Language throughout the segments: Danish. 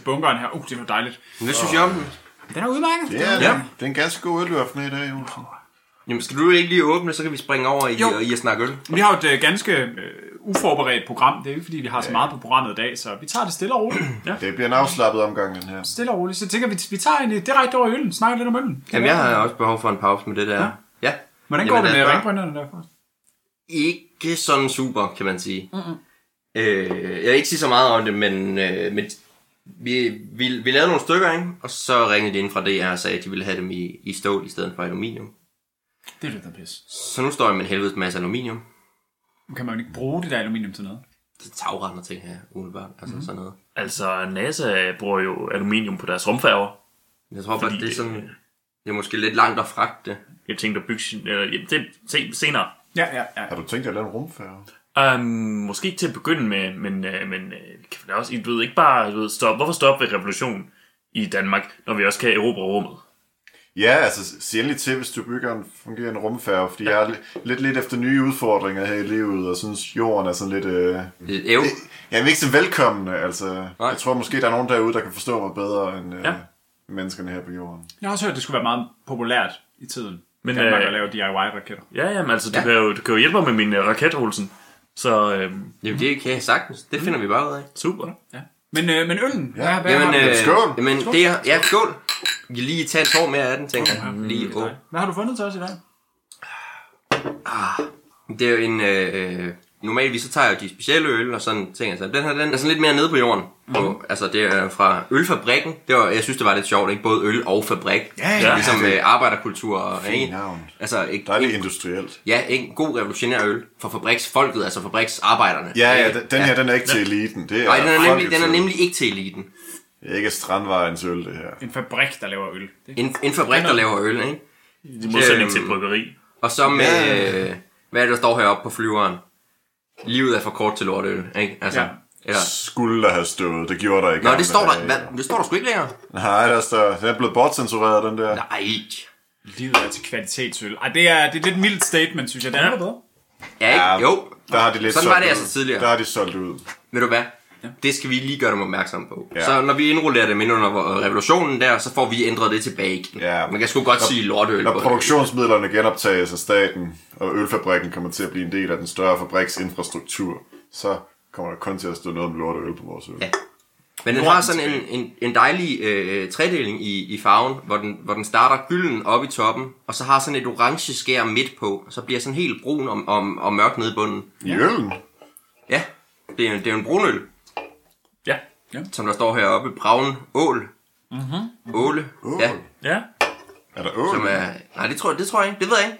til, bunkeren her. Uh, det var dejligt. men det synes jeg om. Den er udmærket. Ja, Ja. ja. det er en ganske god øl, du har haft med i dag, Olsen. Jamen, skal du ikke lige åbne, så kan vi springe over i, Jo. i at snakke øl. Vi har jo et øh, ganske øh, uforberedt program. Det er ikke, fordi vi har så meget på programmet i dag, så vi tager det stille og roligt. Ja. Det bliver en afslappet omgang, den her. Stille og roligt. Så tænker vi, vi tager en øh, direkte over i øllen. Snakker lidt om øllen. Jamen, jeg har også behov for en pause med det der. Ja. ja. Hvordan Jamen, går det lad med ringbrønderne derfor? Ikke sådan super, kan man sige. Mm-hmm. Øh, jeg vil ikke sige så meget om det, men, øh, men vi, vi, vi lavede nogle stykker, ikke? og så ringede de ind fra DR og sagde, at de ville have dem i, i stål i stedet for aluminium. Det er lidt der pis. Så nu står jeg med en helvedes masse aluminium. Kan man jo ikke bruge det der aluminium til noget. Det er tagrende ting her, umiddelbart. Altså mm. sådan noget. Altså, NASA bruger jo aluminium på deres rumfærger. Jeg tror bare, det er det- sådan... Det er måske lidt langt at fragte. Jeg tænkte at bygge... Eller, ja, det se, senere. Ja, ja, ja. Har du tænkt dig at lave en rumfærge? Um, måske ikke til at begynde med, men, uh, men uh, kan vi da også, du ved ikke bare, du ved, stop, hvorfor stoppe ved revolution i Danmark, når vi også kan erobre rummet? Ja, altså sig endelig til, hvis du bygger en fungerende rumfærge, fordi jeg er li- lidt lidt efter nye udfordringer her i livet, og synes jorden er sådan lidt... Øh... Et æv. Jeg er ikke så velkommen, altså. Nej. Jeg tror måske, der er nogen derude, der kan forstå mig bedre end øh, Ja. menneskerne her på jorden. Jeg har også hørt, at det skulle være meget populært i tiden. Men, Danmark øh, at lave DIY-raketter. Ja, jamen altså, du, Ja. ja. kan, jo, du kan jo hjælpe mig med min uh, raket, Olsen. Så øhm, Jamen, det kan jeg sagtens. Det finder vi bare ud af. super. Ja. Men, øh, men øllen, ja. hvad, hvad Jamen, har du? øh, Skål. Jamen, det er... Ja, skål. Vi lige tage en tår mere af den, tænker jeg. Lige, åh. hvad har du fundet til os i dag? Det er jo en... Øh, normalvis så tager jeg jo de specielle øl og sådan ting. Altså, den her den er sådan lidt mere nede på jorden. På, altså det er fra ølfabrikken. Det var, jeg synes, det var lidt sjovt, ikke? Både øl og fabrik. Ja, ja. Ligesom øh, arbejderkultur. Og, ikke? navn. Altså, ikke, er ikke, industrielt. ja, ikke en god revolutionær øl for fabriksfolket, altså fabriksarbejderne. Ja, ja, Øh, den, her, den er ikke til eliten. Det er Nej, den er, nemlig, den er nemlig ikke til eliten. Det er ikke Strandvejens øl, det her. En fabrik, der laver øl. Det En, en fabrik, der laver øl, ikke? I modsætning Øhm, til bryggeri. Og så med, Ja. øh, hvad er det, der står heroppe på flyveren? Livet er for kort til lortøl, ikke? Altså, Ja. eller, Skulle der have stået. Det gjorde der ikke. Nå, det står der, hvad, det står der sgu ikke længere. Nej, der står, den er blevet bortcensureret, den der. Nej. Livet er til kvalitetsøl. Ej, det er, det er lidt mildt statement, synes jeg. Det er bedre. Ja, ikke? Jo, Der har de lidt Sådan var det ud. altså tidligere. Der har de solgt ud. ved du hvad? Det skal vi lige gøre dem opmærksom på. Ja. Så når vi indrullerer dem ind under revolutionen der, så får vi ændret det tilbage igen. Ja. Man kan sgu godt sige lortøl Når det. produktionsmidlerne genoptages af staten, og ølfabrikken kommer til at blive en del af den større fabriksinfrastruktur, så kommer der kun til at stå noget om lort og øl på vores øl. Ja. Men den har sådan en, en, en dejlig øh, tredeling i, i farven, hvor den, hvor den starter gylden oppe i toppen, og så har sådan et orange skær midt på, og så bliver sådan helt brun og, og, og mørk nede i bunden. I øllen? Ja, det er, det er en brunøl, Ja. som der står heroppe. Braun ål. Mm-hmm. Åle. Ja, Ja. Er der ål? som er... Nej, det tror, jeg- det tror jeg ikke. Det ved jeg ikke.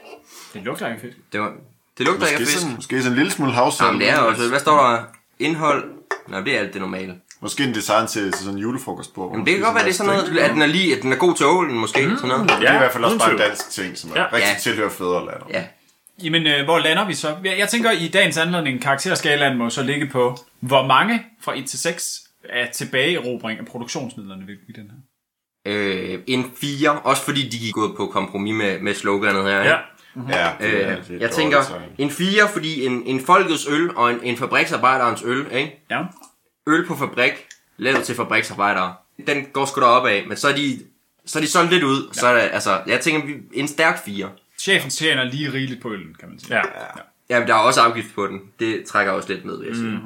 Det lugter ikke fedt. Det, var, det lugter ikke af Måske fisk. sådan, måske sådan en lille smule havsalt. Jamen, det er også... Hvad står der? Indhold? Nå, det er alt det normale. Måske en design til, til sådan en julefrokost på. Jamen, det kan godt være, det er sådan noget, at den er lige, at den er god til ålen, måske. Mm. Sådan noget. Det er i hvert fald også bare en dansk ting, som er Ja. rigtig Ja. tilhører fædrelandet. Ja. Jamen, øh, hvor lander vi så? Jeg jeg tænker, i dagens anledning, karakterskalaen må så ligge på, hvor mange fra 1 til 6 er tilbageerobring af produktionsmidlerne ved- i den her. Øh, en 4, også fordi de gik gået på kompromis med, med sloganet her. ikke? Ja. Ja, det er- Øh, det er jeg tænker, en 4, fordi en, en folkets øl og en, en fabriksarbejderens øl, ikke? Ja. øl på fabrik, lavet til fabriksarbejdere, den går sgu da opad, men så er de, så er de solgt lidt ud, så er det, altså, jeg tænker, vi- en stærk 4. Chefen tjener lige rigeligt på øllen, kan man sige. Ja. Ja, men der er også afgift på den. Det trækker også lidt ned, vil jeg sige. Mm.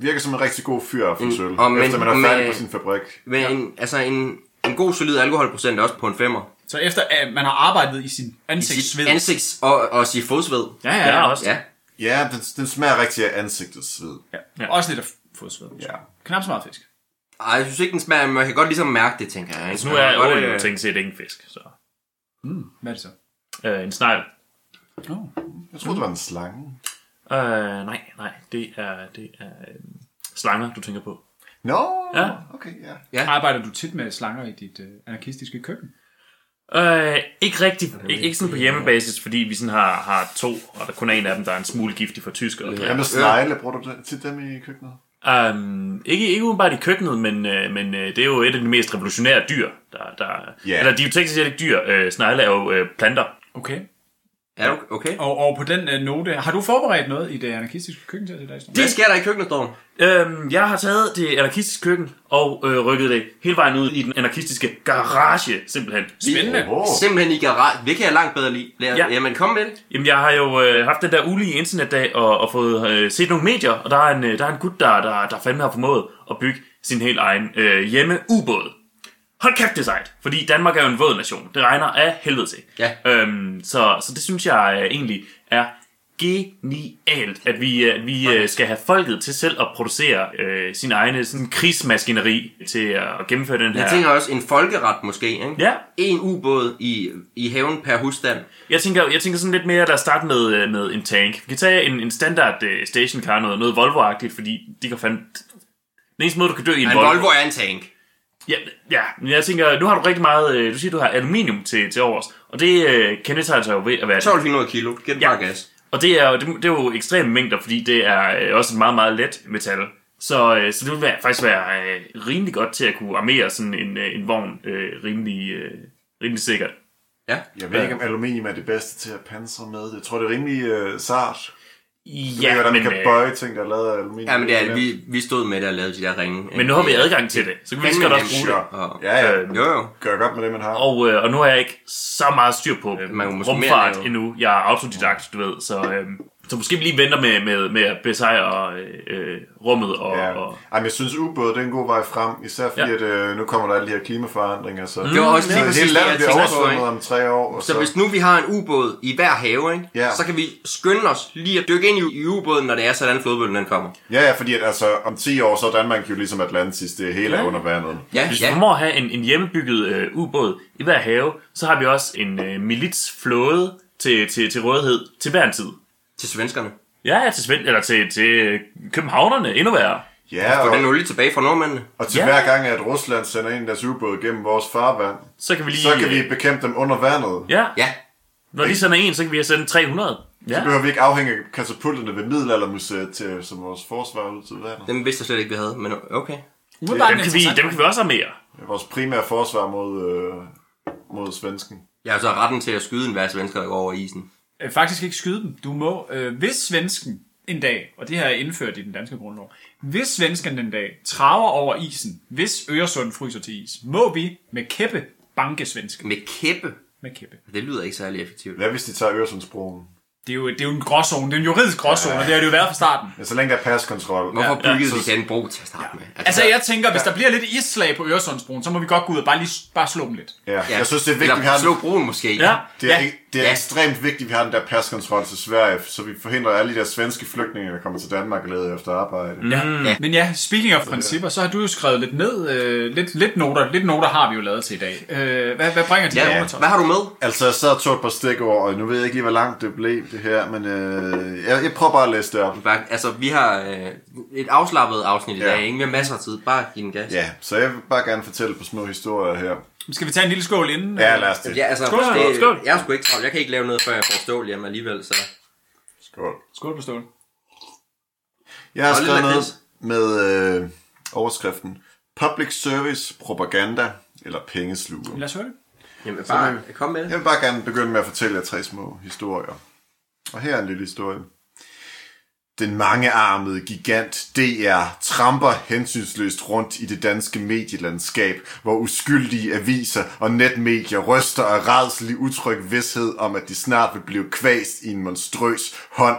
Virker som en rigtig god fyr for øl, og men- efter man er færdig med- på sin fabrik. Men en, altså en, en god solid alkoholprocent er også på en femmer. Så efter at man har arbejdet i sin I sit ansigtssved. ansigts- og, og sit fodsved. ja, ja, Ja, ja. også. Ja. Ja, den, den smager rigtig af ansigtets sved. ja. Ja. Også lidt af fodsved. Ja. Knap så meget fisk. Ej, jeg synes ikke, den smager, men man kan godt ligesom mærke det, tænker jeg. Ikke? Altså, nu er ålen jo øh, tænkt set ikke en fisk, så... Hvad er det så? Øh, en snegl. Oh. Jeg troede, det var en slange. Øh, nej, nej, det er, det er øh, slanger, du tænker på. Nå, Ja. okay, ja. Arbejder du tit med slanger i dit øh, anarkistiske køkken? Øh, ikke rigtigt. Ik- ikke sådan på hjemmebasis, fordi vi sådan har, har to, og der kun er en af dem, der er en smule giftig for tyskere. Hvad med snegle? Bruger du tit dem i køkkenet? Um, ikke, ikke udenbart i køkkenet, men, øh, men øh, det er jo et af de mest revolutionære dyr. Der, der, Ja. Eller de er jo teknisk set ikke dyr. Øh, snegle er jo øh, planter. Okay. Ja, okay. Og, og på den øh, note, har du forberedt noget i det anarkistiske køkken til i dag? Storm? Hvad sker der i køkkenet, Storm? Øhm, jeg har taget det anarkistiske køkken og øh, rykket det hele vejen ud i den anarkistiske garage, simpelthen. Spændende. Åh, Simpelthen i garage. Det kan jeg langt bedre lide. Lad, Ja. ja. Jamen, kom med det. Jamen, jeg har jo øh, haft den der ulige internetdag og, og fået øh, set nogle medier, og der er en, øh, der er en gut, der, der, der fandme har formået at bygge sin helt egen øh, hjemme ubåd. Hold kæft, det er sejt, fordi Danmark er jo en våd nation. Det regner af helvede til. Ja. Øhm, så, så det synes jeg øh, egentlig er genialt, at vi, øh, at vi øh, skal have folket til selv at producere øh, sin egne sådan, krigsmaskineri til at gennemføre den her... Jeg tænker også en folkeret måske, ikke? Ja, En ubåd i, i haven per husstand. Jeg tænker, jeg tænker sådan lidt mere, at starte med, med en tank. Vi kan tage en, en standard uh, stationcar, noget, noget Volvo-agtigt, fordi de kan fandme... Den eneste måde, du kan dø i en En Volvo... Volvo er en tank. Ja, ja, men jeg tænker, nu har du rigtig meget... øh, Du siger, du har aluminium til, til overs, og det uh, kendetegner sig jo ved at være... 1200 kilo. Giv det Ja. bare gas. Og det er, jo, det, det er jo ekstreme mængder, fordi det er øh, også et meget, meget let metal. Så, øh, så det vil være, faktisk være øh, rimelig godt til at kunne armere sådan en, øh, en vogn øh, rimelig, øh, rimelig sikkert. Ja. Jeg ved ikke, om aluminium er det bedste til at pansre med. Jeg tror, det er rimelig øh, sart. Jeg ved, Ja, hvordan men, man kan øh, bøje ting, der er lavet af aluminium. Ja, men det er, vi, vi stod med det og lavede de der ringe. men nu har vi adgang til det, så kan vi lige godt også bruge det. Og, Ja, ja. Øh, jo, jo. Gør godt med det, man har. Og, øh, og nu har jeg ikke så meget styr på øh, Man kan måske rumfart endnu. Jeg er autodidakt, du ved, så, øh, så måske vi lige venter med, med, med at besejre øh, rummet. Og, Ja. og, Ej, men jeg synes, ubåd det er en god vej frem, især fordi, Ja. at øh, nu kommer der alle de her klimaforandringer, så... Det var også lige så præcis hele landet bliver oversvømmet om tre år, og Så hvis nu vi har en ubåd i hver have, ikke? Ja. så kan vi skynde os lige at dykke ind i, i ubåden, når det er sådan, flodbølgen den kommer. Ja, ja, fordi at, altså, om 10 år, så er Danmark jo ligesom Atlantis, det hele er Ja. under vandet. Ja, hvis vi ja. formår at have en, en hjemmebygget øh, ubåd i hver have, så har vi også en øh, militsflåde til, til, til rådighed til hver en tid. Til svenskerne. Ja, ja, til, Svend, eller til, til københavnerne, endnu værre. Ja, Få og, den olie tilbage fra nordmændene. og til Ja. hver gang, at Rusland sender en af deres ubåde gennem vores farvand, Så kan vi lige... så kan vi bekæmpe dem under vandet. Ja, Ja. når de sender en, så kan vi sende 300. Så Ja. behøver vi ikke afhænge af katapulterne ved Middelaldermuseet til, som vores forsvar ud til vandet. Dem vidste jeg slet ikke, vi havde, men okay. Umiddelbart Dem kan, vi, dem kan vi også armere. Det er vores primære forsvar mod, øh, mod svensken. Jeg har så retten til at skyde en hver svensker, der går over isen. Øh, faktisk ikke skyde dem. Du må, øh, hvis svensken en dag, og det her er indført i den danske grundlov, hvis svensken en dag traver over isen, hvis Øresund fryser til is, må vi med kæppe banke svensken. Med kæppe. Med kæppe. Det lyder ikke særlig effektivt. Hvad hvis de tager Øresundsbroen? Det er jo, det er jo en gråzone. Det er en juridisk gråzone, og det har det jo været fra starten. Ja, så længe der er paskontrol. Hvorfor Ja, byggede så- vi den bro til at starte med? Altså, jeg tænker, hvis der bliver lidt isslag på Øresundsbroen, så må vi godt gå ud og bare lige bare slå dem lidt. Ja. Jeg synes, det er vigtigt, vi Eller har slå broen måske. Ja. Det er, Ja. ja. Det er Ja. ja. ekstremt vigtigt, at vi har den der paskontrol til Sverige, så vi forhindrer alle de der svenske flygtninge, der kommer til Danmark og leder efter arbejde. Mm. Ja. ja. Men ja, speaking of principper, så har du jo skrevet lidt ned. Øh, lidt, lidt, noter, lidt noter har vi jo lavet til i dag. Øh, hvad, hvad bringer de Ja, her ja. noter? Hvad har du med? Altså, jeg sad og tog et par stikord, og nu ved jeg ikke lige, hvor langt det blev, det her, men øh, jeg, jeg prøver bare at læse det op. Bare- Altså, vi har øh, et afslappet afsnit i Ja. dag, ikke? Vi har masser af tid. Bare giv den gas. Ja, så jeg vil bare gerne fortælle på små historier her. Skal vi tage en lille skål inden? Ja, lad os det. Ja, altså, Skål, det, skål. jeg er sgu ikke travlt. Jeg kan ikke lave noget, før jeg får stål hjemme alligevel, så... Skål. Skål på stål. Jeg har skrevet noget med øh, overskriften Public Service Propaganda eller Pengesluger. Lad os høre det. Jamen, bare kom med det. Jeg vil bare gerne begynde med at fortælle jer tre små historier. Og her er en lille historie. Den mangearmede gigant DR tramper hensynsløst rundt i det danske medielandskab, hvor uskyldige aviser og netmedier ryster af redselig utryg vidshed om, at de snart vil blive kvæst i en monstrøs hånd.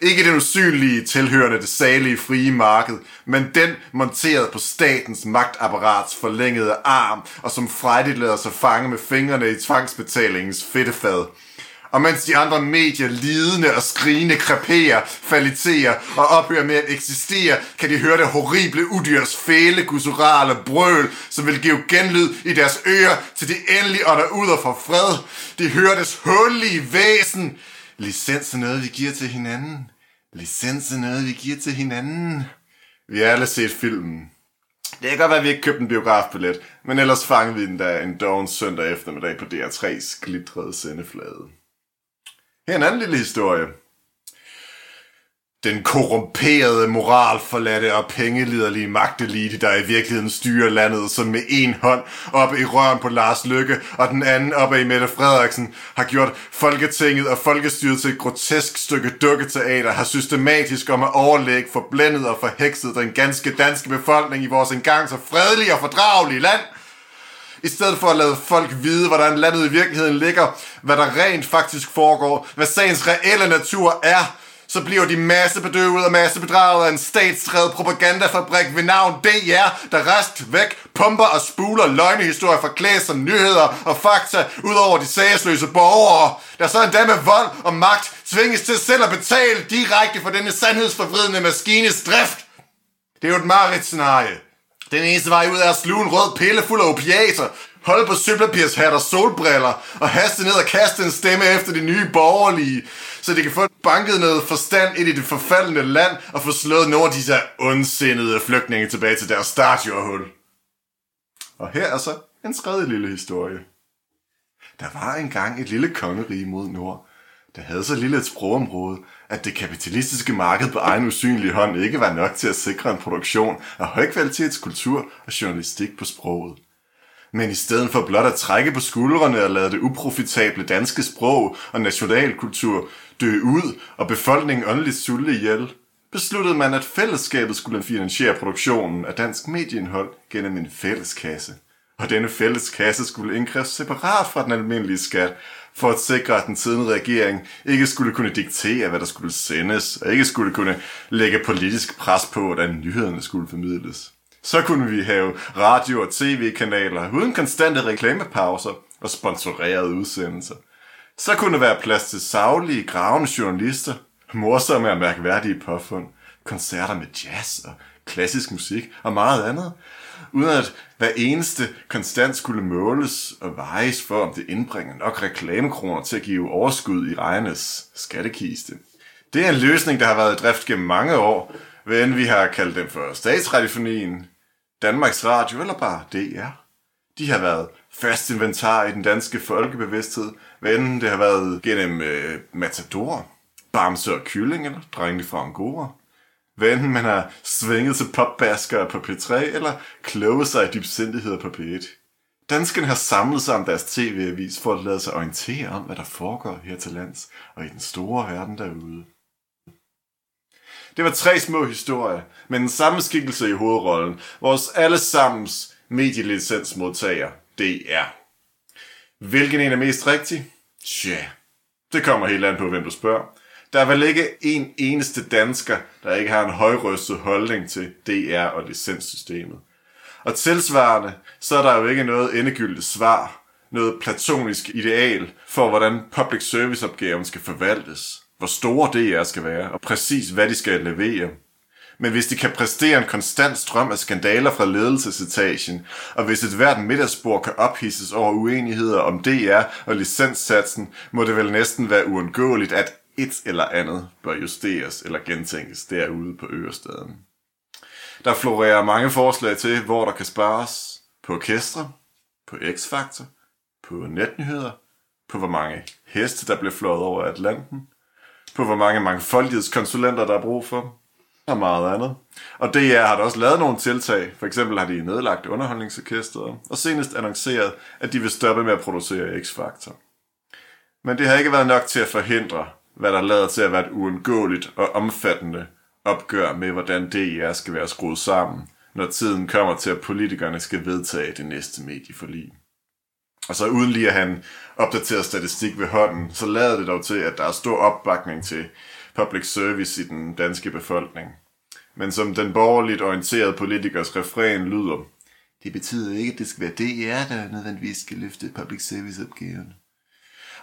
Ikke den usynlige tilhørende det salige frie marked, men den monteret på statens magtapparats forlængede arm, og som frejdigt lader sig fange med fingrene i tvangsbetalingens fedtefad. Og mens de andre medier lidende og skrigende kreperer, faliterer og ophører med at eksistere, kan de høre det horrible udyrs fæle gutturale brøl, som vil give genlyd i deres ører, til de endelig ånder ud og får fred. De hører des hullige væsen. Licens er noget, vi giver til hinanden. Licens er noget, vi giver til hinanden. Vi har alle set filmen. Det kan godt være, at vi ikke købte en biografbillet, men ellers fangede vi den da en doven søndag eftermiddag på DR3's glitrede sendeflade. Her er en anden lille historie. Den korrumperede, moralforladte og pengeliderlige magtelite, der i virkeligheden styrer landet, som med en hånd oppe i røren på Lars Lykke og den anden oppe i Mette Frederiksen, har gjort Folketinget og Folkestyret til et grotesk stykke dukketeater, har systematisk om at overlægge forblændet og forhekset den ganske danske befolkning i vores engang så fredelige og fordragelige land – i stedet for at lade folk vide, hvordan landet i virkeligheden ligger, hvad der rent faktisk foregår, hvad sagens reelle natur er, så bliver de massebedøvet og massebedraget af en statsdrevet propagandafabrik ved navn DR, der rest væk pumper og spuler løgnehistorier forklædt som nyheder og fakta ud over de sagsløse borgere, der så endda med vold og magt tvinges til selv at betale direkte for denne sandhedsforvridende maskines drift. Det er jo et mareridt scenarie. Den eneste vej ud er at sluge en rød pille fuld af opiater, holde på sølvpapirshat og solbriller, og haste ned og kaste en stemme efter de nye borgerlige, så de kan få banket noget forstand ind i det forfaldende land, og få slået nogle af disse ondsindede flygtninge tilbage til deres startjordhul. Og her er så en tredje lille historie. Der var engang et lille kongerige mod nord, der havde så lille et sprogområde, at det kapitalistiske marked på egen usynlige hånd ikke var nok til at sikre en produktion af højkvalitetskultur og journalistik på sproget. Men i stedet for blot at trække på skuldrene og lade det uprofitable danske sprog og nationalkultur dø ud og befolkningen åndeligt sulte ihjel, besluttede man, at fællesskabet skulle finansiere produktionen af dansk medieindhold gennem en fælleskasse. Og denne fælleskasse skulle indkræves separat fra den almindelige skat, for at sikre, at den siddende regering ikke skulle kunne diktere, hvad der skulle sendes, og ikke skulle kunne lægge politisk pres på, hvordan nyhederne skulle formidles. Så kunne vi have radio- og tv-kanaler uden konstante reklamepauser og sponsorerede udsendelser. Så kunne der være plads til savlige, gravende journalister, morsomme og mærkværdige påfund, koncerter med jazz og klassisk musik og meget andet, uden at hver eneste konstant skulle måles og vejes for, om det indbringer nok reklamekroner til at give overskud i ejernes skattekiste. Det er en løsning, der har været i drift gennem mange år, hvad vi har kaldt dem for statsradiofonien, Danmarks Radio eller bare DR. De har været fast inventar i den danske folkebevidsthed, hvad end det har været gennem øh, Matador, Bamse og Kylling eller Drengene fra Angora. Hvad enten man har svinget til popbaskere på P3 eller kloget sig i dybsindigheder på P1. Danskerne har samlet sig om deres tv-avis for at lade sig orientere om, hvad der foregår her til lands og i den store verden derude. Det var tre små historier, men den samme skikkelse i hovedrollen. Vores allesammens medielicensmodtager, DR. Hvilken en er mest rigtig? Tja, det kommer helt an på, hvem du spørger. Der er vel ikke en eneste dansker, der ikke har en højrøstet holdning til DR og licenssystemet. Og tilsvarende, så er der jo ikke noget endegyldigt svar, noget platonisk ideal for, hvordan public service opgaven skal forvaltes hvor store DR skal være, og præcis hvad de skal levere. Men hvis de kan præstere en konstant strøm af skandaler fra ledelsesetagen, og hvis et hvert middagsbord kan ophisses over uenigheder om DR og licenssatsen, må det vel næsten være uundgåeligt, at et eller andet bør justeres eller gentænkes derude på Ørestaden. Der florerer mange forslag til, hvor der kan spares på orkestre, på X-Factor, på netnyheder, på hvor mange heste, der bliver flået over Atlanten, på hvor mange mangfoldighedskonsulenter, der er brug for, og meget andet. Og DR har da også lavet nogle tiltag. For eksempel har de nedlagt underholdningsorkestret, og senest annonceret, at de vil stoppe med at producere X-Factor. Men det har ikke været nok til at forhindre, hvad der lader til at være et uundgåeligt og omfattende opgør med, hvordan DR skal være skruet sammen, når tiden kommer til, at politikerne skal vedtage det næste medieforlig. Og så uden lige at han opdaterer opdateret statistik ved hånden, så lader det dog til, at der er stor opbakning til public service i den danske befolkning. Men som den borgerligt orienterede politikers refren lyder, det betyder ikke, at det skal være DR, der nødvendigvis skal løfte public service opgaven.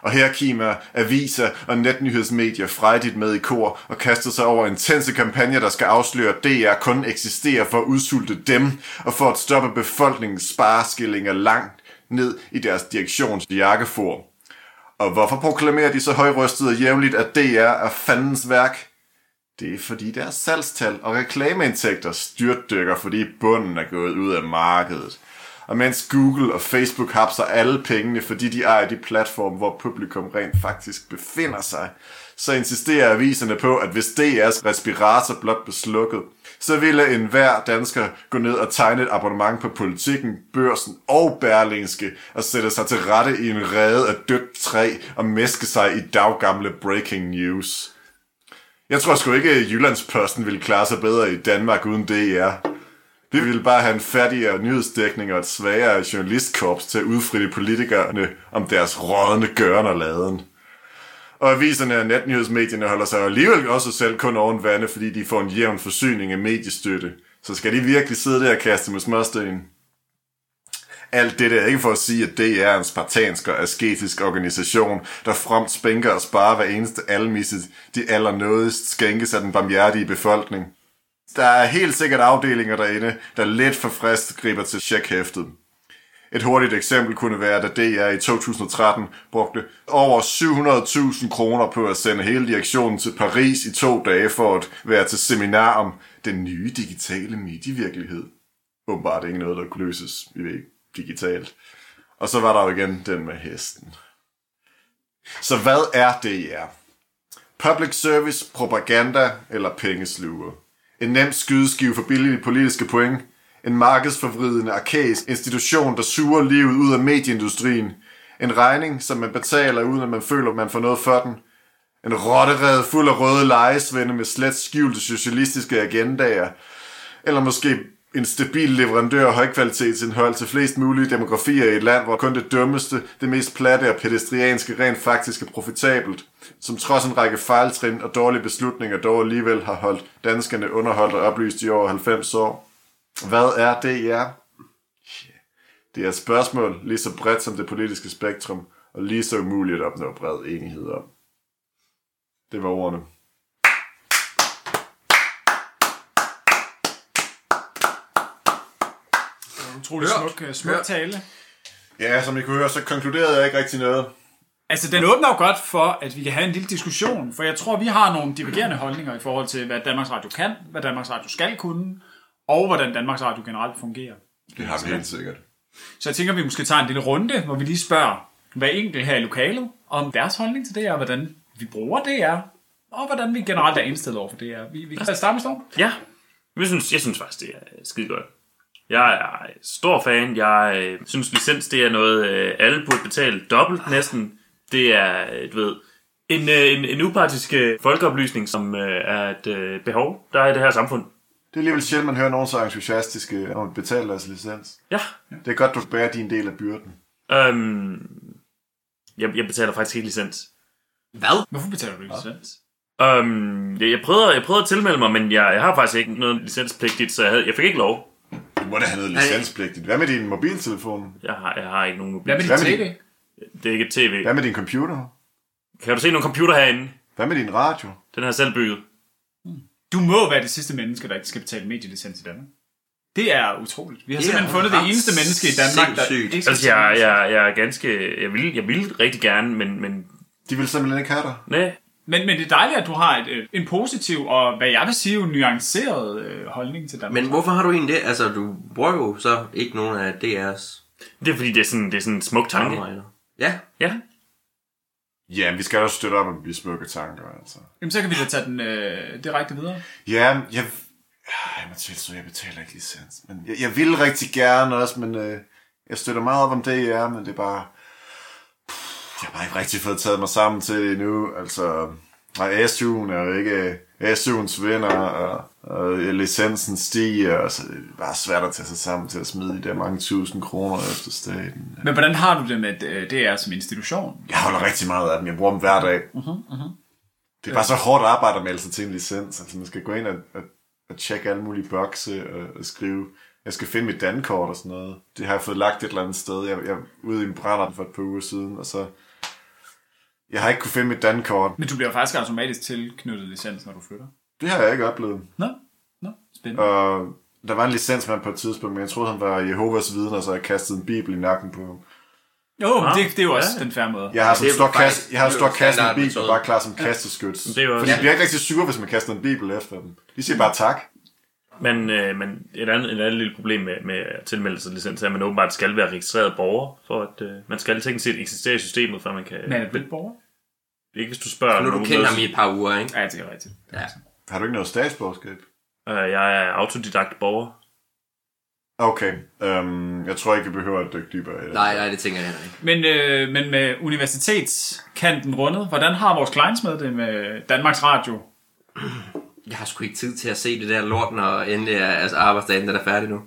Og her kimer aviser og netnyhedsmedier frejdigt med i kor og kaster sig over intense kampagner, der skal afsløre, at DR kun eksisterer for at udsulte dem og for at stoppe befolkningens spareskillinger langt ned i deres direktions jakkefor. Og hvorfor proklamerer de så højrystet og jævnligt, at DR er fandens værk? Det er fordi deres salgstal og reklameindtægter styrtdykker, fordi bunden er gået ud af markedet. Og mens Google og Facebook hapser alle pengene, fordi de ejer de platforme, hvor publikum rent faktisk befinder sig, så insisterer aviserne på, at hvis DR's respirator blot blev slukket, så ville enhver dansker gå ned og tegne et abonnement på politikken, børsen og Berlingske og sætte sig til rette i en rede af dødt træ og mæske sig i daggamle breaking news. Jeg tror sgu ikke, at Jyllandsposten ville klare sig bedre i Danmark uden DR. Vi ville bare have en fattigere nyhedsdækning og et svagere journalistkorps til at udfritte politikerne om deres rådne gøren og laden. Og aviserne og netnyhedsmedierne holder sig alligevel også selv kun oven vande, fordi de får en jævn forsyning af mediestøtte. Så skal de virkelig sidde der og kaste med småsten? Alt det er ikke for at sige, at det er en spartansk og asketisk organisation, der fremt spænker og sparer hver eneste almisse, de allernådigst skænkes af den barmhjertige befolkning. Der er helt sikkert afdelinger derinde, der lidt for frist griber til checkhæftet. Et hurtigt eksempel kunne være, da DR i 2013 brugte over 700.000 kroner på at sende hele direktionen til Paris i to dage for at være til seminar om den nye digitale medievirkelighed. Åbenbart ikke noget, der kunne løses vi ved ikke, digitalt. Og så var der jo igen den med hesten. Så hvad er DR? Public service, propaganda eller pengesluger? En nem skydeskive for billige politiske point – en markedsforvridende, arkæisk institution, der suger livet ud af medieindustrien. En regning, som man betaler, uden at man føler, at man får noget for den. En rotterede fuld af røde lejesvende med slet skjulte socialistiske agendaer. Eller måske en stabil leverandør af højkvalitetsindhold til flest mulige demografier i et land, hvor kun det dummeste, det mest platte og pedestrianske rent faktisk er profitabelt, som trods en række fejltrin og dårlige beslutninger dog alligevel har holdt danskerne underholdt og oplyst i over 90 år. Hvad er DR? Det er et spørgsmål lige så bredt som det politiske spektrum, og lige så umuligt at opnå bred enighed om. Det var ordene. Utrolig Hørt. smuk, øh, smuk Hørt. tale. Ja, som I kunne høre, så konkluderede jeg ikke rigtig noget. Altså, den åbner jo godt for, at vi kan have en lille diskussion, for jeg tror, vi har nogle divergerende holdninger i forhold til, hvad Danmarks Radio kan, hvad Danmarks Radio skal kunne, og hvordan Danmarks Radio generelt fungerer. Det har vi helt sikkert. Så jeg tænker, at vi måske tager en lille runde, hvor vi lige spørger hver enkelt her i lokalet, om deres holdning til det er, hvordan vi bruger DR, og hvordan vi generelt er indstillet over for DR. Vi, vi kan starte med Storm. Ja, jeg synes, jeg synes faktisk, det er skide godt. Jeg er stor fan. Jeg øh, synes, licens det er noget, øh, alle burde betale dobbelt næsten. Det er, øh, du ved, en, øh, en, en upartisk øh, folkeoplysning, som øh, er et øh, behov, der er i det her samfund. Det er alligevel sjældent, man hører nogen så entusiastiske om at betale deres licens. Ja. Det er godt, du bærer din del af byrden. Øhm, jeg, jeg betaler faktisk ikke licens. Hvad? Hvorfor betaler du ikke licens? Øhm, jeg, jeg, prøvede, jeg prøvede at tilmelde mig, men jeg, jeg har faktisk ikke noget licenspligtigt, så jeg, havde, jeg fik ikke lov. Må da have noget licenspligtigt. Hvad med din mobiltelefon? Jeg har, jeg har ikke nogen mobil. Hvad med med tv? Det er ikke et tv. Hvad med din computer? Kan du se nogle computer herinde? Hvad med din radio? Den har jeg selv bygget. Du må være det sidste menneske, der ikke skal betale medielicens i Danmark. Det er utroligt. Vi har Det simpelthen fundet det eneste menneske i Danmark, der ikke skal Altså, jeg, jeg, jeg er ganske... Jeg vil, jeg vil rigtig gerne, men... men De vil simpelthen ikke have dig. nej, Men, men det er dejligt, at du har et, øh, en positiv og, hvad jeg vil sige, jo nuanceret øh, holdning til Danmark. Men hvorfor har du egentlig det? Altså, du bruger jo så ikke nogen af DR's det er fordi, det er sådan, det er sådan en smuk tanke. Ja, Ja. Ja, vi skal også støtte op om de smukke tanker, altså. Jamen, så kan vi da tage den øh, direkte videre. Ja, jeg... Jeg må tilstå, jeg betaler ikke licens. Men jeg, jeg vil rigtig gerne også, men øh, jeg støtter meget op om det, ja, men det er bare... Jeg har bare ikke rigtig fået taget mig sammen til det endnu. Altså, og SU'en er jo ikke SU'ens vinder, og, og licensen stiger, og så er det bare svært at tage sig sammen til at smide de der mange tusind kroner efter staten. Men hvordan har du det med øh, DR som institution? Jeg holder rigtig meget af dem. Jeg bruger dem hver dag. Uh-huh, uh-huh. Det er bare så hårdt arbejde at melde sig til en licens. Altså, man skal gå ind og, og, og tjekke alle mulige bokse og, og skrive. Jeg skal finde mit dankort og sådan noget. Det har jeg fået lagt et eller andet sted. Jeg, jeg er ude i en brænder for et par uger siden, og så... Jeg har ikke kunne finde mit dankort. Men du bliver faktisk automatisk tilknyttet licens, når du flytter. Det har jeg ikke oplevet. Nå, nå, spændende. Og der var en licensmand på et tidspunkt, men jeg troede, han var Jehovas vidner, så jeg kastede en bibel i nakken på ham. Jo, men Ah, det, det er jo også ja. den færre måde. Jeg har sådan Det en stor faktisk- kasse, jeg har en det stor kasse med bibel, bare klar som kasteskyts. Det er jo For også- de bliver ikke rigtig sure, hvis man kaster en bibel efter dem. De siger bare tak. Men, øh, men et, andet, et andet lille problem med, med at tilmelde sig licens er, at man åbenbart skal være registreret borger, for at øh, man skal teknisk set eksistere i systemet, at man kan... Men er det borger? Ikke hvis du spørger Nu du nogen noget- ham i et par uger, ikke? Ja, det er rigtigt. Ja. Har du ikke noget statsborgerskab? Øh, jeg er autodidakt borger. Okay, øhm, jeg tror ikke, vi behøver at dykke dybere i det. Nej, nej, det tænker jeg heller ikke. Men, øh, men med universitetskanten rundet, hvordan har vores clients med det med Danmarks Radio? Jeg har sgu ikke tid til at se det der lort, når endelig er altså arbejdsdagen den er færdig nu.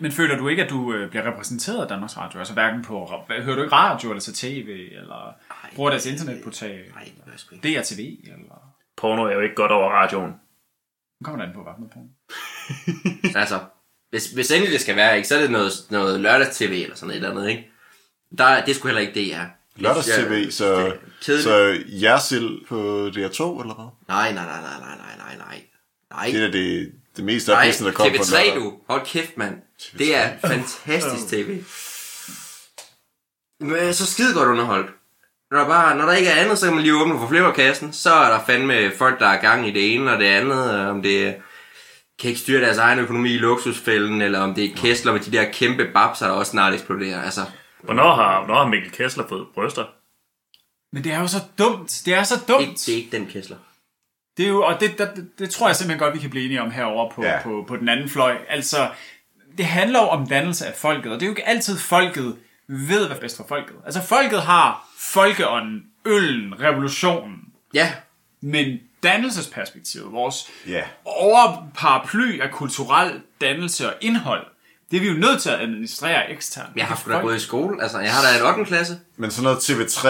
Men føler du ikke, at du øh, bliver repræsenteret af Danmarks Radio? Altså hverken på... ra- Hører du ikke radio, eller til tv, eller bruger deres internetportal? Nej, det gør jeg sgu ikke. DRTV, eller... Porno er jo ikke godt over radioen. Nu kommer der an på, hvad med på. Altså, hvis, hvis endelig det skal være, ikke, så er det noget, noget lørdags-tv eller sådan et eller andet, ikke? Der, det er sgu heller ikke det, er. Lørdags-tv, så, det er så Jersild på DR2, eller hvad? Nej, nej, nej, nej, nej, nej, nej, nej. Nej, Det er det, det mest ophidsende, der kommer på TV3 lørdag. du. Hold kæft, mand. Det er fantastisk tv. Men så skide godt underholdt. Når der, bare, når der ikke er andet, så kan man lige åbne for flipperkassen. Så er der fandme folk, der er gang i det ene og det andet. øh, Om det er- kan ikke styre deres egen økonomi i luksusfælden, eller om det er Kessler med de der kæmpe babser, der også snart eksploderer. Altså, Hvornår har, hvornår har Mikkel Kessler fået bryster? Men det er jo så dumt. Det er så dumt. ikke, det er ikke den Kessler. Det er jo, og det, det, det tror jeg simpelthen godt, vi kan blive enige om herover på, Ja. ja. på, på den anden fløj. Altså, det handler jo om dannelse af folket, og det er jo ikke altid folket ved, hvad er bedst for folket. Altså, folket har folkeånden, øllen, revolutionen, Ja, men dannelsesperspektivet, vores Ja. overparaply af kulturel dannelse og indhold, det er vi jo nødt til at administrere eksternt. jeg har sgu da gået i skole. Altså, jeg har da en 8. klasse. Men sådan noget TV3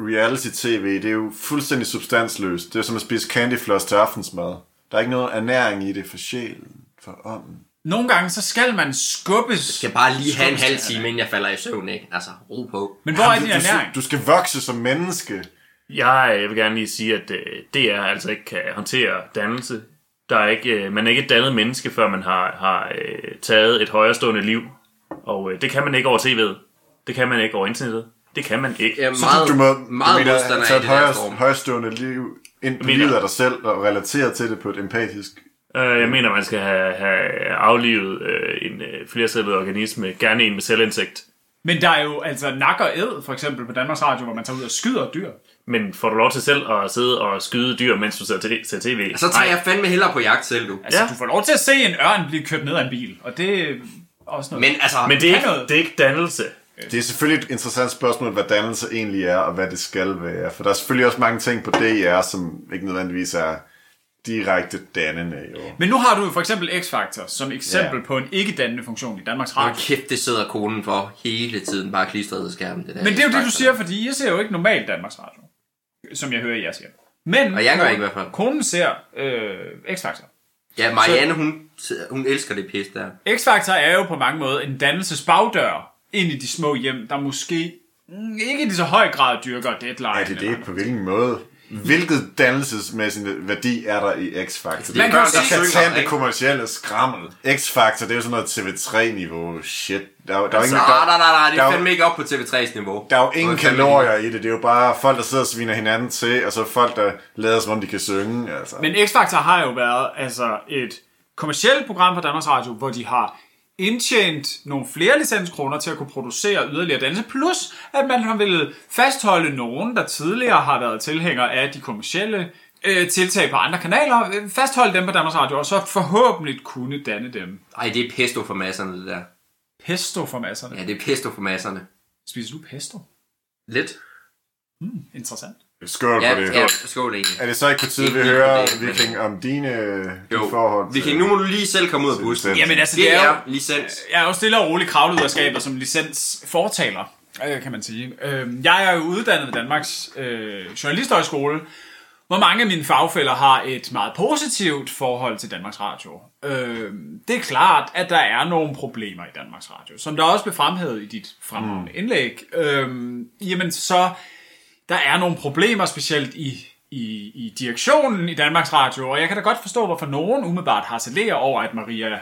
reality-tv, det er jo fuldstændig substansløst. Det er som at spise candyfloss til aftensmad. Der er ikke noget ernæring i det for sjælen, for ånden. Nogle gange, så skal man skubbes. Jeg skal bare lige have en halv time, inden jeg falder i søvn, ikke? Altså, ro på. Men hvor er din du, ernæring? du skal vokse som menneske. Jeg, jeg vil gerne lige sige, at øh, DR altså ikke kan håndtere dannelse. Der er ikke, øh, man er ikke et dannet menneske, før man har, har øh, taget et højrestående liv. Og det kan man ikke over tv'et. Det kan man ikke over internettet. Det kan man ikke. Jeg er Så meget, du, må meget du mener, modstander tage af et det der højere, storm. højrestående liv ind på mener- livet af dig selv og relatere til det på et empatisk... Øh, jeg mener, man skal have, have aflivet øh, en øh, flercellet organisme, gerne en med selvindsigt. Men der er jo altså nak og æd, for eksempel på Danmarks Radio, hvor man tager ud og skyder dyr. Men får du lov til selv at sidde og skyde dyr, mens du ser, t- ser tv? Så tager jeg fandme hellere på jagt selv, du. Altså, Ja. du får lov til at se en ørn blive kørt ned af en bil, og det er også noget. Men altså, Men det er, ikke, noget. det er ikke dannelse. Det er selvfølgelig et interessant spørgsmål, hvad dannelse egentlig er, og hvad det skal være. For der er selvfølgelig også mange ting på DR, som ikke nødvendigvis er direkte dannende. Jo. Men nu har du jo for eksempel X-Factor som eksempel Ja. på en ikke-dannende funktion i Danmarks hold Radio. kæft, det sidder konen for hele tiden, bare klistret til skærmen. Det der Men det er jo det, du siger, fordi jeg ser jo ikke normalt Danmarks Radio, som jeg hører, jeg siger. Men Og jeg gør ikke i hvert fald. konen ser øh, X-Factor. Ja, Marianne, hun, hun elsker det pis der. X-Factor er jo på mange måder en dannelsesbagdør ind i de små hjem, der måske ikke i så høj grad dyrker deadline. Er det det? På hvilken måde? Hvilket dannelsesmæssig værdi er der i X-Factor? Man kan jo der sige- skal tage det kommercielle skrammel. X-Factor, det er jo sådan noget TV3-niveau. Shit. Der, er der, er jo Så, ingen, nej, nej, nej, nej, det der er fandme ikke op på TV3's niveau. der er jo ingen kalorier i det. Det er jo bare folk, der sidder og sviner hinanden til, og så folk, der lader som om de kan synge. Altså. Men X-Factor har jo været altså et kommersielt program på Danmarks Radio, hvor de har indtjent nogle flere licenskroner til at kunne producere yderligere dannelse, plus at man har ville fastholde nogen, der tidligere har været tilhængere af de kommersielle øh, tiltag på andre kanaler, øh, fastholde dem på Danmarks Radio, og så forhåbentlig kunne danne dem. Ej, det er pesto for masserne, det der. Pesto for masserne. Ja, det er pesto for masserne. Spiser du pesto? Lidt. Interessant. Skål Ja, på det. ja, skål egentlig. Er det så ikke på tide, vi hører, det, men- Viking, om dine, Jo, forhold vi kan, nu må du lige selv komme ud af bussen. licens? Jamen altså, Det det er jo, er licens. jeg er jo stille og roligt kravlet ud af skabet som licensfortaler, øh, kan man sige. Øh, Jeg er jo uddannet ved Danmarks øh, Journalisthøjskole, hvor mange af mine fagfælder har et meget positivt forhold til Danmarks Radio. Øh, det er klart, at der er nogle problemer i Danmarks Radio, som der også blev fremhævet i dit fremragende mm. indlæg. Øh, jamen så, der er nogle problemer, specielt i, i, i direktionen i Danmarks Radio, og jeg kan da godt forstå, hvorfor nogen umiddelbart harcelerer over, at Maria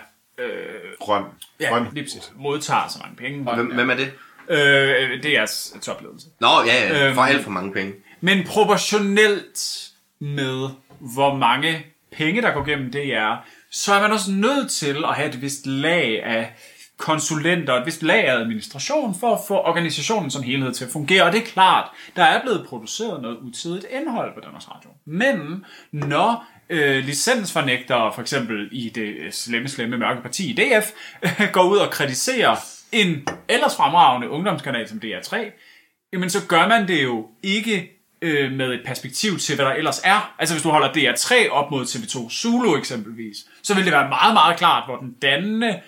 Grøn. Ja, Grøn. lige præcis. Modtager så mange penge. Hvem, hvem er det? Øh, det er s- topledelse. Nå, ja, ja. Øhm. For alt for mange penge. Men proportionelt med, hvor mange penge, der går gennem DR, så er man også nødt til at have et vist lag af konsulenter, et vist lag af administration for at få organisationen som helhed til at fungere. Og det er klart, der er blevet produceret noget utidigt indhold på Danmarks Radio. Men når øh, licensfornægtere, for eksempel i det øh, slemme, slemme mørke parti DF, går ud og kritiserer en ellers fremragende ungdomskanal som DR3, jamen så gør man det jo ikke øh, med et perspektiv til, hvad der ellers er. Altså hvis du holder DR3 op mod TV2 Zulu eksempelvis, så vil det være meget, meget klart, hvor den dannende,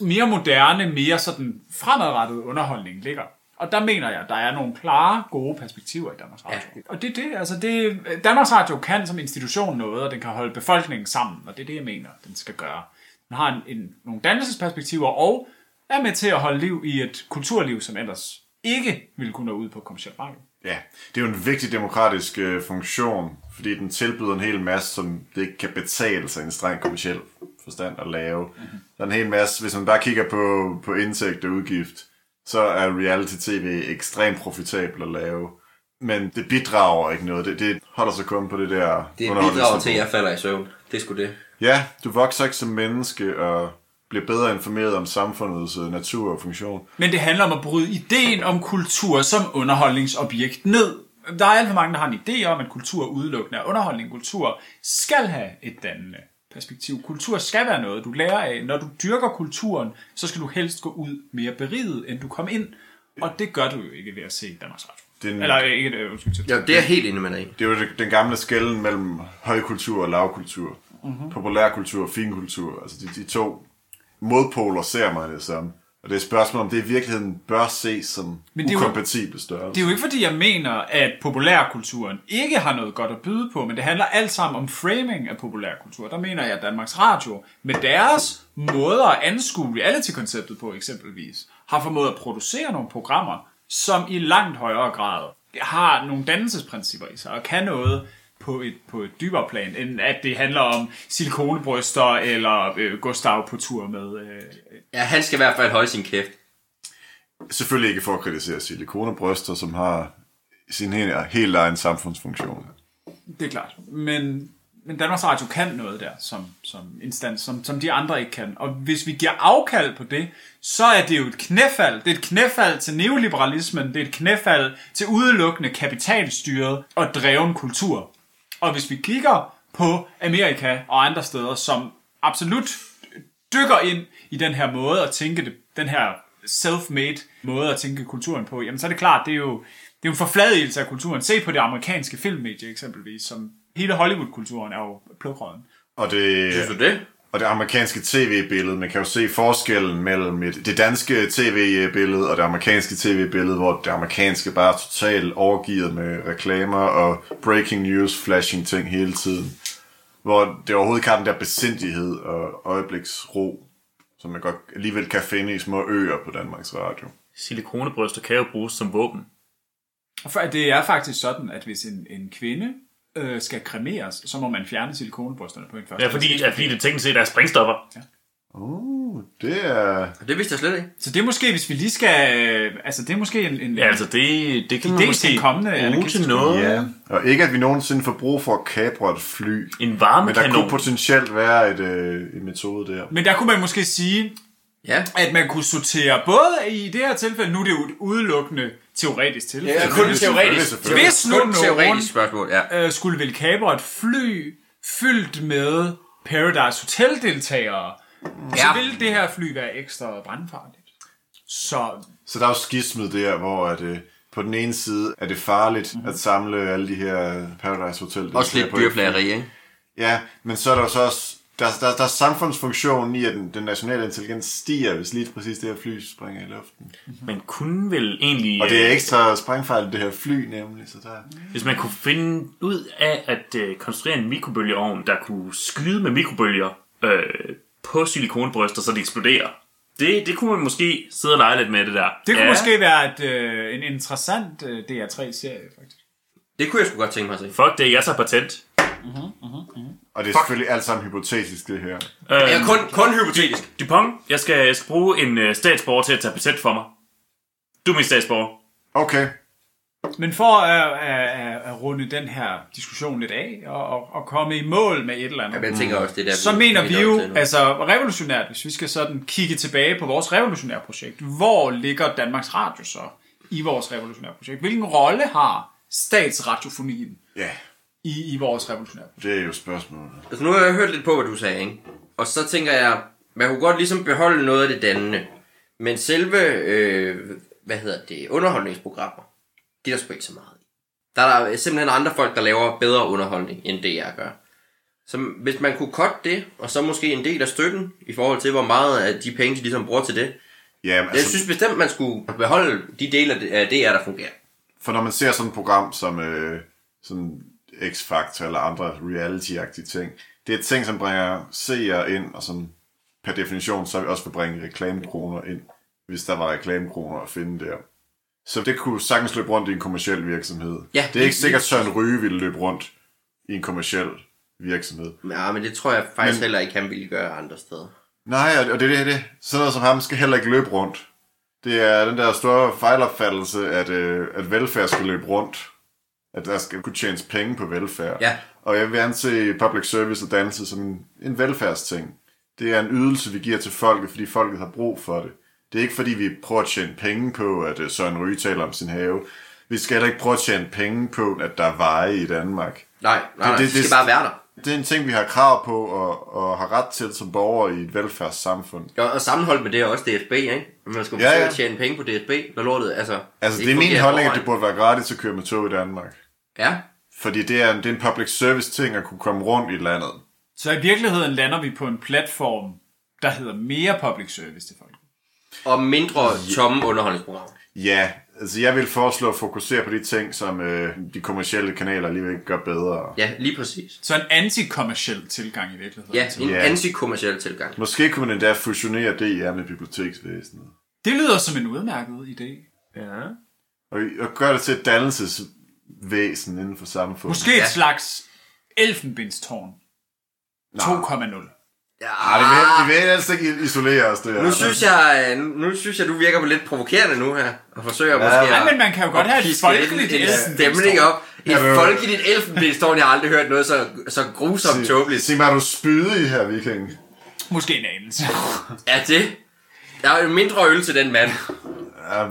mere moderne, mere sådan fremadrettede underholdning ligger. Og der mener jeg, der er nogle klare, gode perspektiver i Danmarks Radio. Ja. Og det er det, altså det, Danmarks Radio kan som institution noget, og den kan holde befolkningen sammen, og det er det, jeg mener, den skal gøre. Den har en, en, nogle dannelsesperspektiver, og er med til at holde liv i et kulturliv, som ellers ikke ville kunne nå ud på kommersielt marked. Ja, det er jo en vigtig demokratisk øh, funktion, fordi den tilbyder en hel masse, som det ikke kan betale sig en streng kommersiel forstand at lave. Mm-hmm. Der er en hel masse, hvis man bare kigger på, på indtægt og udgift, så er reality-tv ekstremt profitabel at lave. Men det bidrager ikke noget. Det, det holder sig kun på det der Det er et bidrag til, at jeg falder i søvn. Det skulle det. Ja, du vokser ikke som menneske og bliver bedre informeret om samfundets øh, natur og funktion. Men det handler om at bryde ideen om kultur som underholdningsobjekt ned. Der er alt for mange, der har en idé om, at kultur udelukkende er underholdning. Kultur skal have et dannende perspektiv. Kultur skal være noget, du lærer af. Når du dyrker kulturen, så skal du helst gå ud mere beriget, end du kom ind. Og det gør du jo ikke ved at se Danmarks Radio. Det er, en, Eller ikke, øh, undskyld. til- Ja, det er helt enig med dig det er jo den gamle skælden mellem højkultur og lavkultur. Mhm. Mm-hmm. Populærkultur og finkultur. Altså de, de to modpoler ser man det som. Og det er et spørgsmål, om det i virkeligheden bør ses som Men det er ukompatible størrelser. Det er jo ikke fordi, jeg mener, at populærkulturen ikke har noget godt at byde på, men det handler alt sammen om framing af populærkultur. Der mener jeg, at Danmarks Radio med deres måder at anskue reality-konceptet på eksempelvis, har formået at producere nogle programmer, som i langt højere grad har nogle dannelsesprincipper i sig, og kan noget på et, på et dybere plan, end at det handler om silikonebryster eller øh, Gustav på tur med... Øh, Ja, han skal i hvert fald holde sin kæft. Selvfølgelig ikke for at kritisere silikonebryster, som har sin helt, helt egen samfundsfunktion. Det er klart. Men, men Danmarks Radio kan noget der, som, som instans, som, som de andre ikke kan. Og hvis vi giver afkald på det, så er det jo et knæfald. Det er et knæfald til neoliberalismen. Det er et knæfald til udelukkende kapitalstyret og dreven kultur. Og hvis vi kigger på Amerika og andre steder, som absolut dykker ind i den her måde at tænke det, den her self-made måde at tænke kulturen på, jamen så er det klart, det er jo, det er jo en forfladigelse af kulturen. Se på det amerikanske filmmedie eksempelvis, som hele Hollywood-kulturen er jo plukråden. Og det, Synes du det? Og det amerikanske tv-billede, man kan jo se forskellen mellem et, det danske tv-billede og det amerikanske tv-billede, hvor det amerikanske bare er totalt overgivet med reklamer og breaking news, flashing ting hele tiden. Hvor det overhovedet ikke har den der besindighed og øjebliksro, som man godt alligevel kan finde i små øer på Danmarks Radio. Silikonebryster kan jo bruges som våben. For, det er faktisk sådan, at hvis en, en kvinde øh, skal kremeres, så må man fjerne silikonbrysterne på en første. Ja, fordi, ja, fordi det teknisk set er springstopper. Uh, det er... Det vidste jeg slet ikke. Så det er måske, hvis vi lige skal... øh, Altså, det er måske en... en Ja, altså det, det kan til måske en kommende bruge til noget. Ja. Og ikke at vi nogensinde får brug for at kapre et fly. En Men der varmekanon. kunne potentielt være et, øh, et metode der. Men der kunne man måske sige, Ja. at man kunne sortere både i det her tilfælde, nu er det jo et udelukkende teoretisk tilfælde. Ja, kun teoretisk. Hvis nu Kun teoretisk nogen spørgsmål, ja. øh, skulle vel kapre et fly fyldt med Paradise Hotel-deltagere, ja. så ville det her fly være ekstra brandfarligt. Så Så der er jo skismet der, hvor at, øh, på den ene side er det farligt Mhm. mm-hmm. at samle alle de her Paradise Hotel. Også lidt dyrplageri, ikke? Ja, men så er der jo så også, der, der, der er samfundsfunktionen i, at den, den nationale intelligens stiger, hvis lige præcis det her fly springer i luften. Man kunne vel egentlig... Og det er øh, ekstra sprængfarligt, det her fly nemlig, så der... Hvis man kunne finde ud af at øh, konstruere en mikrobølgeovn, der kunne skyde med mikrobølger øh, på silikonbryster, så de eksploderer. Det, det kunne man måske sidde og lege lidt med det der. det kunne ja. måske være et, øh, en interessant øh, DR3-serie, faktisk. Det kunne jeg sgu godt tænke mig at se. Fuck det, jeg tager patent. Og det er selvfølgelig alt sammen hypotetisk, det her. Øh, Ja, kun, kun hypotetisk. Dupont, jeg skal, jeg skal bruge en øh, statsborger til at tage patent for mig. Du er min statsborger. Okay. Men for at, at, at, at runde den her diskussion lidt af, og, og, og komme i mål med et eller andet, jeg tænker også, det er der, så mener vi jo, altså revolutionært, hvis vi skal sådan kigge tilbage på vores revolutionære projekt, hvor ligger Danmarks Radio så i vores revolutionære projekt? Hvilken rolle har statsradiofonien Ja, i, i vores revolutionære projekt? det er jo spørgsmålet. Altså nu har jeg hørt lidt på, hvad du sagde, ikke? Og så tænker jeg, man kunne godt ligesom beholde noget af det dannende. Men selve, øh, hvad hedder det, underholdningsprogrammer, det er der sgu ikke så meget i. Der er der simpelthen andre folk, der laver bedre underholdning, end det jeg gør. Så hvis man kunne cutte det, og så måske en del af støtten, i forhold til, hvor meget af de penge, de ligesom bruger til det. Ja, men Jeg altså, synes bestemt, man skulle beholde de dele af det, der fungerer. for når man ser sådan et program som øh, sådan X-Factor eller andre reality-agtige ting, det er ting, som bringer seere ind, og som per definition så vil også vil bringe reklamekroner ind, hvis der var reklamekroner at finde der. Så det kunne sagtens løbe rundt i en kommersiel virksomhed. Ja, det er ikke sikkert, at Søren Ryge ville løbe rundt i en kommersiel virksomhed. Ja, men det tror jeg faktisk Men- heller ikke, han ville gøre andre steder. Nej, og- og det er det, det. Sådan noget som ham skal heller ikke løbe rundt. Det er den der store fejlopfattelse, at, øh, at velfærd skal løbe rundt. At der skal kunne tjenes penge på velfærd. Ja. Og jeg vil anse public service og dannelse som en, en velfærdsting. Det er en ydelse, vi giver til folket, fordi folket har brug for det. Det er ikke fordi, vi prøver at tjene penge på, at øh, Søren Ryge taler om sin have. Vi skal heller ikke prøve at tjene penge på, at der er veje i Danmark. Nej, nej, det- det, det, det- skal bare være der. Det er en ting, vi har krav på og, og har ret til som borgere i et velfærdssamfund. Ja, og sammenholdt med det er også DSB, ikke? Man skal Ja, ja. tjene penge på DSB, når lortet, altså... Altså, det er ikke min holdning, at det burde være gratis at køre med tog i Danmark. Ja, Fordi det er, en, det er en public service ting at kunne komme rundt i landet. Så i virkeligheden lander vi på en platform, der hedder mere public service til folk. og mindre tomme underholdningsprogrammer. Ja, altså jeg vil foreslå at fokusere på de ting, som øh, de kommercielle kanaler alligevel ikke gør bedre. Ja, lige præcis. Så en antikommerciel tilgang i virkeligheden. Ja, en Ja. antikommerciel tilgang. Måske kunne man endda fusionere DR med biblioteksvæsenet. Det lyder som en udmærket idé. Ja. Og, og gøre det til et dannelsesvæsen inden for samfundet. Måske et Ja. slags elfenbindstårn 2,0. Ja, Ej, det vil, det vil helst ikke isolere os, det her. nu synes jeg, nu, nu synes jeg, du virker på lidt provokerende nu her, og forsøger ja, måske Ja, at, men man kan jo godt have et folkeligt en, en stemning op. Et Ja, folkeligt elfenbindstårn, jeg har aldrig hørt noget så, så grusomt tåbeligt. Sig mig, er du spydig her, viking? Måske en anelse. Er det? Der er jo mindre øl til den mand.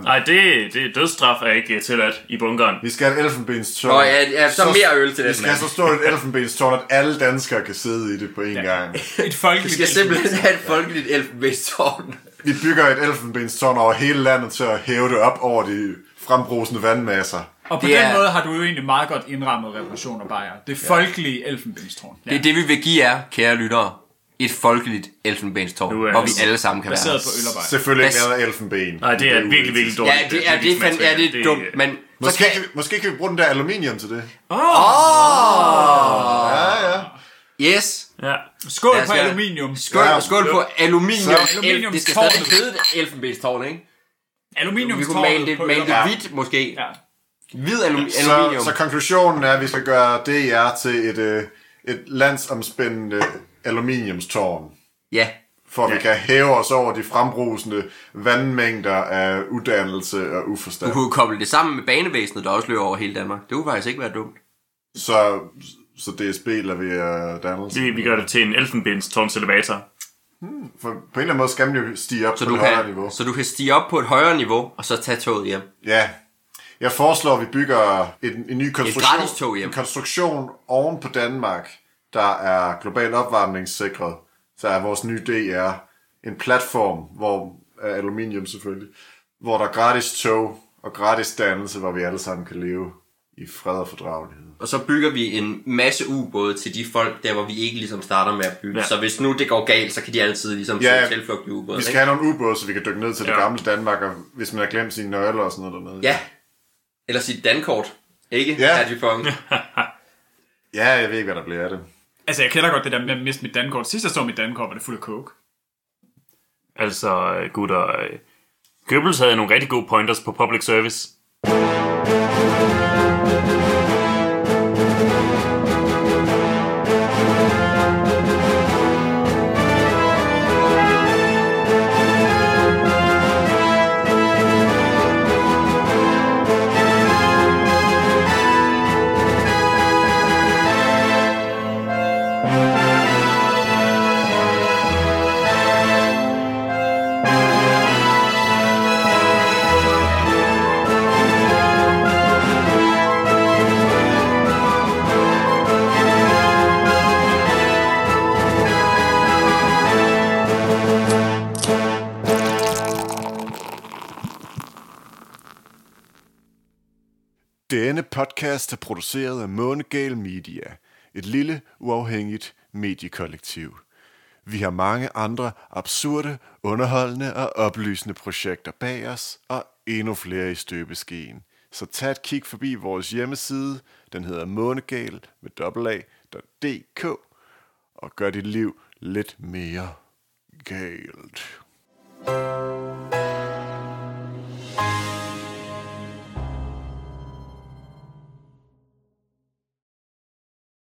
Nej, det, det dødsstraf er ikke tilladt i bunkeren. Vi skal have et elfenbenstårn. Og ja, ja, så mere øl til Vi den skal have så stort et elfenbenstårn, at alle danskere kan sidde i det på én ja. gang. Et Vi folkeligt skal simpelthen have et folkeligt elfenbindstårn. Vi bygger et elfenbenstårn over hele landet til at hæve det op over de frembrusende vandmasser. Og på Det den er- måde har du jo egentlig meget godt indrammet revolution og bajer. Det folkelige elfenbindstårn. Ja. Det er det, vi vil give jer, kære lyttere. Et folkeligt elfenbenstårn, Nu hvor vi alle sammen kan være. På. Selvfølgelig ikke lavet af elfenben. Nej, det er virkelig, virkelig dårligt. Ja, det er, det er, fan, ja, det er dumt, men... Så Måske, kan, kan vi, måske kan vi bruge den der aluminium til det. yes. Ja. Skål Ja, på skal- aluminium. Skål, Ja. skål på aluminium. Så- El, det skal stadig hedde et elfenbenstårn, ikke? Vi Aluminiumstårnet kunne male det, på male det hvidt, måske. Ja. Hvid alum, Så, aluminium. så konklusionen er, at vi skal gøre DR til et, øh, et landsomspændende aluminiumstårn. Ja. For at vi kan hæve os over de frembrusende vandmængder af uddannelse og Du uforstand. kunne koble det sammen med banevæsenet, der også løber over hele Danmark. Det kunne faktisk ikke være dumt. Så, så DSB leverer dannelse. Vi, vi gør det til en elfenbindstårns elevator. For på en eller anden måde skal man jo stige op Så på du, et højere kan, niveau. så du kan stige op på et højere niveau, og så tage toget hjem. Ja. Jeg foreslår, at vi bygger en, en ny gratis konstruktion, tog hjem. en konstruktion oven på Danmark, der er global opvarmningssikret. Så er vores nye DR en platform, hvor er aluminium selvfølgelig, hvor der er gratis tog og gratis dannelse, hvor vi alle sammen kan leve i fred og fordragelighed. Og så bygger vi en masse ubåde til de folk, der hvor vi ikke ligesom starter med at bygge. Ja. Så hvis nu det går galt, så kan de altid ligesom Ja, tilflugt i ubåden. Vi skal ikke? have nogle ubåde, så vi kan dykke ned til det Ja. gamle Danmark, og hvis man har glemt sine nøgler og sådan noget dernede. Ja. Eller sit dankort. Ikke? Ja. Ja. Pong. ja, jeg ved ikke, hvad der bliver af det. Altså, jeg kender godt det der med at miste mit dankort. Sidst jeg så mit dankort, var det fuld af coke. Altså, gutter, øh, Goebbels havde nogle rigtig gode pointers på public service. Podcast er produceret af Månegal Media, et lille, uafhængigt mediekollektiv. Vi har mange andre absurde, underholdende og oplysende projekter bag os, og endnu flere i støbeskeen. Så tag et kig forbi vores hjemmeside, den hedder månegal med a.dk, og gør dit liv lidt mere galt.